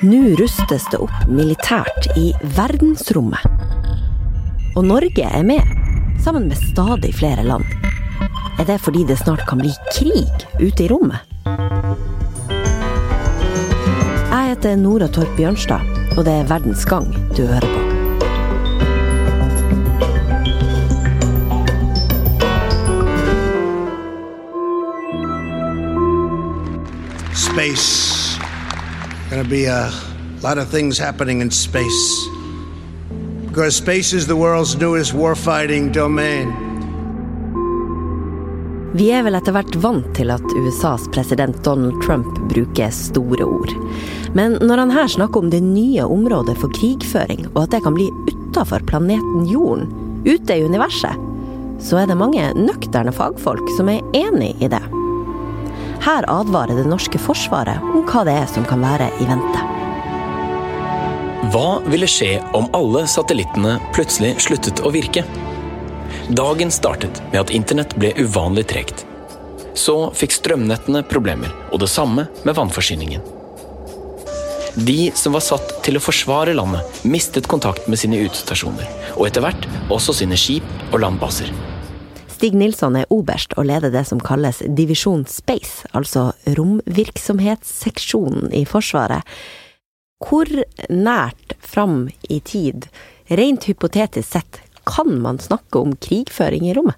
Nå rustes det opp militært i verdensrommet. Og Norge er med, sammen med stadig flere land. Er det fordi det snart kan bli krig ute i rommet? Jeg heter Nora Torp Bjørnstad, og det er Verdens gang du hører på. Space. Gonna be a lot of things happening in space. Because space is the world's newest warfighting domain. Vi er vel etter hvert vant til at USAs president Donald Trump bruker store ord. Men når han her snakker om det nye området for krigføring, og at det kan bli utafor planeten Jorden, ute i universet, så er det mange nøkterne fagfolk som er enig i det. Her advarer det norske forsvaret om hva det er som kan være i vente. Hva ville skje om alle satellittene plutselig sluttet å virke? Dagen startet med at internett ble uvanlig tregt. Så fikk strømnettene problemer, og det samme med vannforsyningen. De som var satt til å forsvare landet, mistet kontakt med sine utestasjoner, og etter hvert også sine skip og landbaser. Stig Nilsson er oberst og leder det som kalles Divisjon Space, altså romvirksomhetsseksjonen i Forsvaret. Hvor nært fram i tid, rent hypotetisk sett, kan man snakke om krigføring i rommet?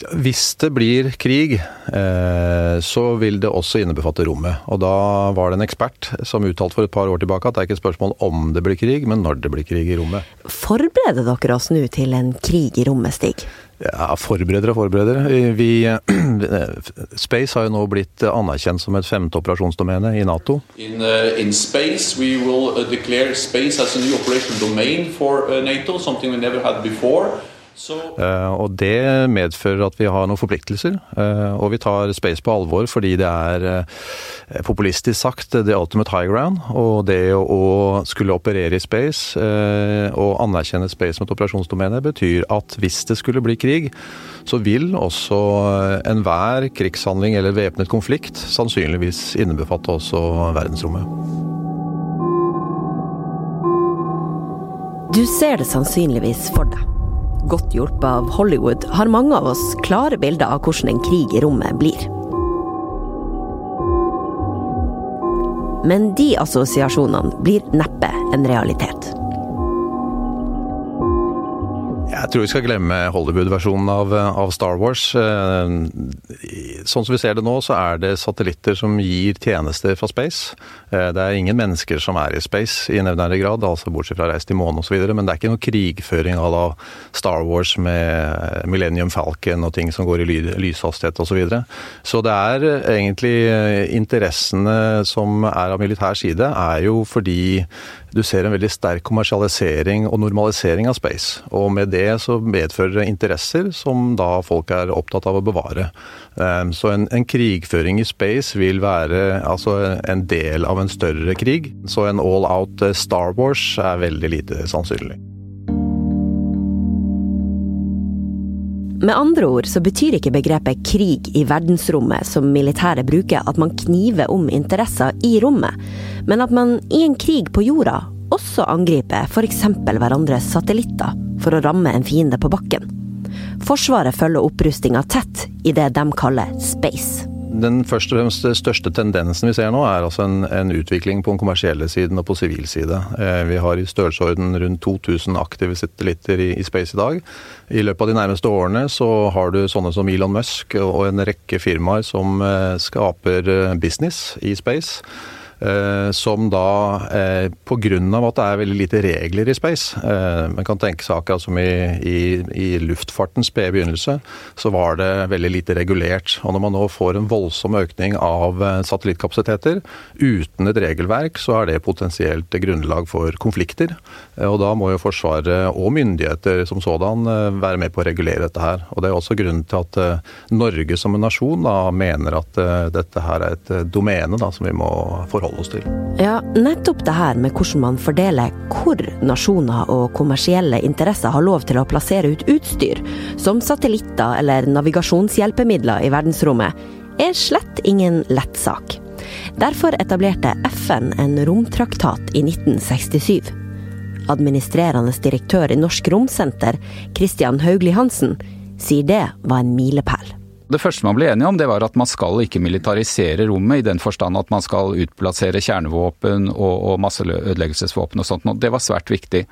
Hvis det blir krig, eh, så vil det også innebefatte rommet. Og da var det en ekspert som uttalte for et par år tilbake at det er ikke et spørsmål om det blir krig, men når det blir krig i rommet. Forbereder dere oss nå til en krig i rommet, Stig? Ja, Forbereder og forbereder. Vi, space har jo nå blitt anerkjent som et femte operasjonsdomene i Nato. In, uh, in space, we will declare space as a new operational domain for NATO, something we never had before. Uh, og det medfører at vi har noen forpliktelser. Uh, og vi tar space på alvor fordi det er uh, populistisk sagt the ultimate high ground. Og det å, å skulle operere i space og anerkjenne space som et operasjonsdomene betyr at hvis det skulle bli krig, så vil også enhver krigshandling eller væpnet konflikt sannsynligvis innebefatte også verdensrommet. Du ser det sannsynligvis for deg godt hjulpet av Hollywood, har mange av oss klare bilder av hvordan en krig i rommet blir. Men de assosiasjonene blir neppe en realitet. Jeg tror vi skal glemme Hollywood-versjonen av, av, Star Wars. Sånn som vi ser det nå, så er det satellitter som gir tjenester fra space. Det er ingen mennesker som er i space i nevnevndig grad, altså bortsett fra reist til månen osv. Men det er ikke noe krigføring à Star Wars med Millennium Falcon og ting som går i ly lyshastighet osv. Så, videre. så det er egentlig interessene som er av militær side, er jo fordi du ser en veldig sterk kommersialisering og normalisering av space. Og med det så medfører det interesser som da folk er opptatt av å bevare. Så en, en krigføring i space vil være altså en del av en større krig. Så en all out Star Wars er veldig lite sannsynlig. Med andre ord så betyr ikke begrepet krig i verdensrommet som militæret bruker at man kniver om interesser i rommet, men at man i en krig på jorda også angriper f.eks. hverandres satellitter for å ramme en fiende på bakken. Forsvaret følger opprustinga tett i det de kaller space. Den først og fremst største tendensen vi ser nå, er altså en, en utvikling på den kommersielle siden og på sivil side. Eh, vi har i størrelsesorden rundt 2000 aktive satellitter i, i, space i dag. I løpet av de nærmeste årene så har du sånne som Elon Musk og en rekke firmaer som eh, skaper eh, business i space. Eh, som da, eh, pga. at det er veldig lite regler i space eh, Man kan tenke seg akkurat som i, i, i luftfartens spede begynnelse, så var det veldig lite regulert. Og når man nå får en voldsom økning av satellittkapasiteter uten et regelverk, så er det potensielt grunnlag for konflikter. Og da må jo Forsvaret og myndigheter som sådan være med på å regulere dette her. Og det er også grunnen til at Norge som en nasjon da mener at dette her er et domene da, som vi må forholde forholde oss til. Ja, nettopp det her med hvordan man fordeler hvor nasjoner og kommersielle interesser har lov til å plassere ut utstyr, som satellitter eller navigasjonshjelpemidler i verdensrommet, er slett ingen lett sak. Derfor etablerte FN en romtraktat i 1967. Administrerende direktør i Norsk Romsenter, Christian Haugli Hansen, sier det var en milepæl. Det første man ble enige om, det var at man skal ikke militarisere rommet, i den forstand at man skal utplassere kjernevåpen og, og masseødeleggelsesvåpen og sånt. Og det var svært viktig.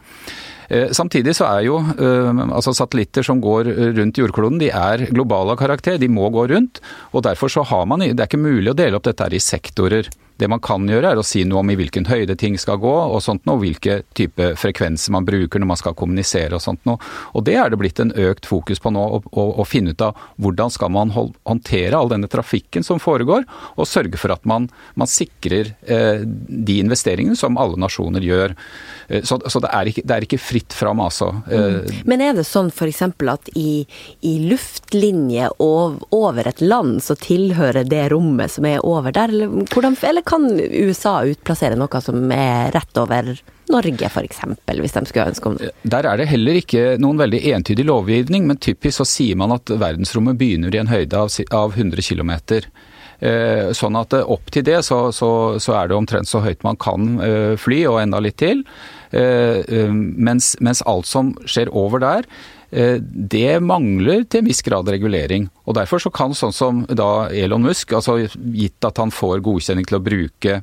Eh, samtidig så er jo eh, altså satellitter som går rundt jordkloden, de er globale av karakter. De må gå rundt. og Derfor så har man Det er ikke mulig å dele opp dette her i sektorer. Det man kan gjøre, er å si noe om i hvilken høyde ting skal gå, og sånt noe, hvilke type frekvenser man bruker når man skal kommunisere og sånt noe. Og det er det blitt en økt fokus på nå, å, finne ut av hvordan skal man håndtere all denne trafikken som foregår, og sørge for at man, man sikrer eh, de investeringene som alle nasjoner gjør. Eh, så, så det, er ikke, det, er ikke, fritt fram, altså. Eh, mm. Men er det sånn f.eks. at i, i luftlinje over et land, så tilhører det rommet som er over der, eller, hvordan, eller kan USA utplassere noe som er rett over Norge f.eks., hvis de skulle ønske om det? Der er det heller ikke noen veldig entydig lovgivning, men typisk så sier man at verdensrommet begynner i en høyde av, av 100 km. Eh, sånn at eh, opp til det så, så, så, er det omtrent så høyt man kan eh, fly, og enda litt til. Mens, mens alt som skjer over der, det mangler til en viss grad regulering. Og Derfor så kan sånn som da Elon Musk, altså gitt at han får godkjenning til å bruke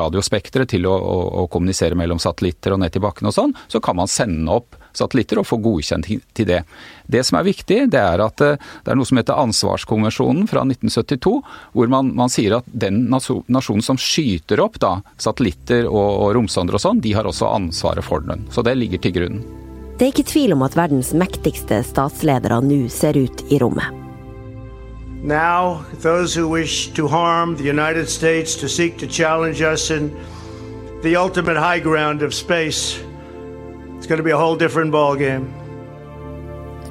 radiospekteret til å, å, å, kommunisere mellom satellitter og ned til bakken og sånn, så kan man sende opp satellitter og få godkjent til det. Det som er viktig, det er at eh, det er noe som heter ansvarskonvensjonen fra 1972, hvor man, man sier at den nasjonen som skyter opp da, satellitter og, og romsonder og sånn, de har også ansvaret for den. Så det ligger til grunn. Det er ikke tvil om at verdens mektigste statsledere nå ser ut i rommet. Now, those who wish to harm the United States, to seek to challenge us in the ultimate high ground of space,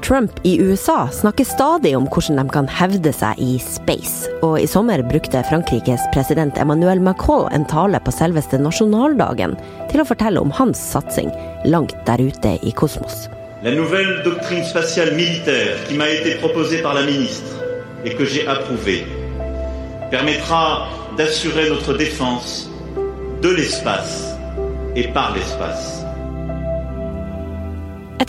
Trump i USA snakker stadig om hvordan de kan hevde seg i space, og i sommer brukte Frankrikes president Emmanuel Macron en tale på selveste nasjonaldagen til å fortelle om hans satsing langt der ute i kosmos. La nouvelle doctrine spatiale militaire qui m'a été proposée par la ministre et que j'ai approuvée permettra d'assurer notre défense de l'espace et par l'espace.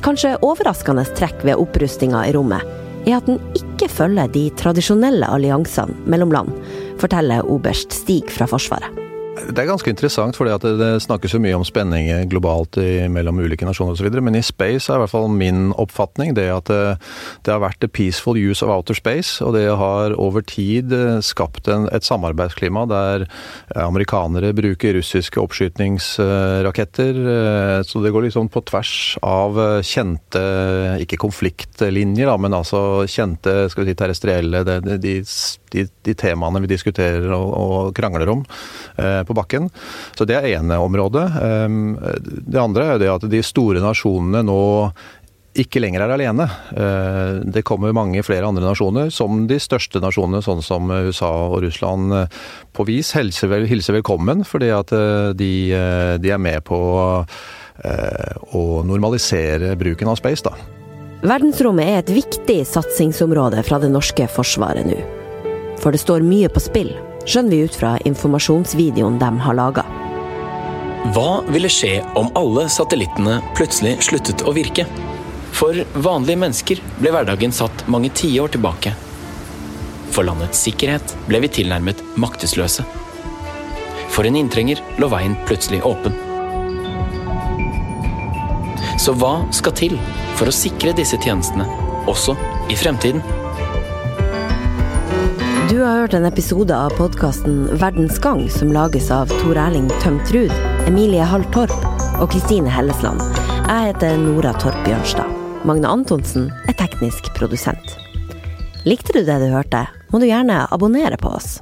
Kanskje overraskende trekk ved opprustinga i rommet er at den ikke følger de tradisjonelle alliansene mellom land, forteller oberst Stig fra Forsvaret. Det er ganske interessant, fordi det snakkes jo mye om spenning globalt mellom ulike nasjoner osv. Men i space er i hvert fall min oppfatning det at det, det, har vært a peaceful use of outer space. Og det har over tid skapt en, et samarbeidsklima der amerikanere bruker russiske oppskytningsraketter. Så det går liksom på tvers av kjente, ikke konfliktlinjer, da, men altså kjente skal vi si, terrestrielle de, de, de, de temaene vi diskuterer og, og krangler om eh, på bakken. Så det er ene området. Ehm, det andre er det at de store nasjonene nå ikke lenger er alene. Eh, det kommer mange flere andre nasjoner, som de største nasjonene, sånn som USA og Russland, eh, på vis hilser, hilser velkommen, fordi at de, de, er med på å normalisere bruken av space. da. Verdensrommet er et viktig satsingsområde fra det norske forsvaret nå. For det står mye på spill, skjønner vi ut fra informasjonsvideoen de har laga. Hva ville skje om alle satellittene plutselig sluttet å virke? For vanlige mennesker ble hverdagen satt mange tiår tilbake. For landets sikkerhet ble vi tilnærmet maktesløse. For en inntrenger lå veien plutselig åpen. Så hva skal til for å sikre disse tjenestene, også i fremtiden? Har hørt en episode av podkasten Verdens gang, som lages av Tor Erling Tømtrud, Emilie Hall Torp og Kristine Hellesland. Jeg heter Nora Torp Bjørnstad. Magne Antonsen er teknisk produsent. Likte du det du hørte, må du gjerne abonnere på oss.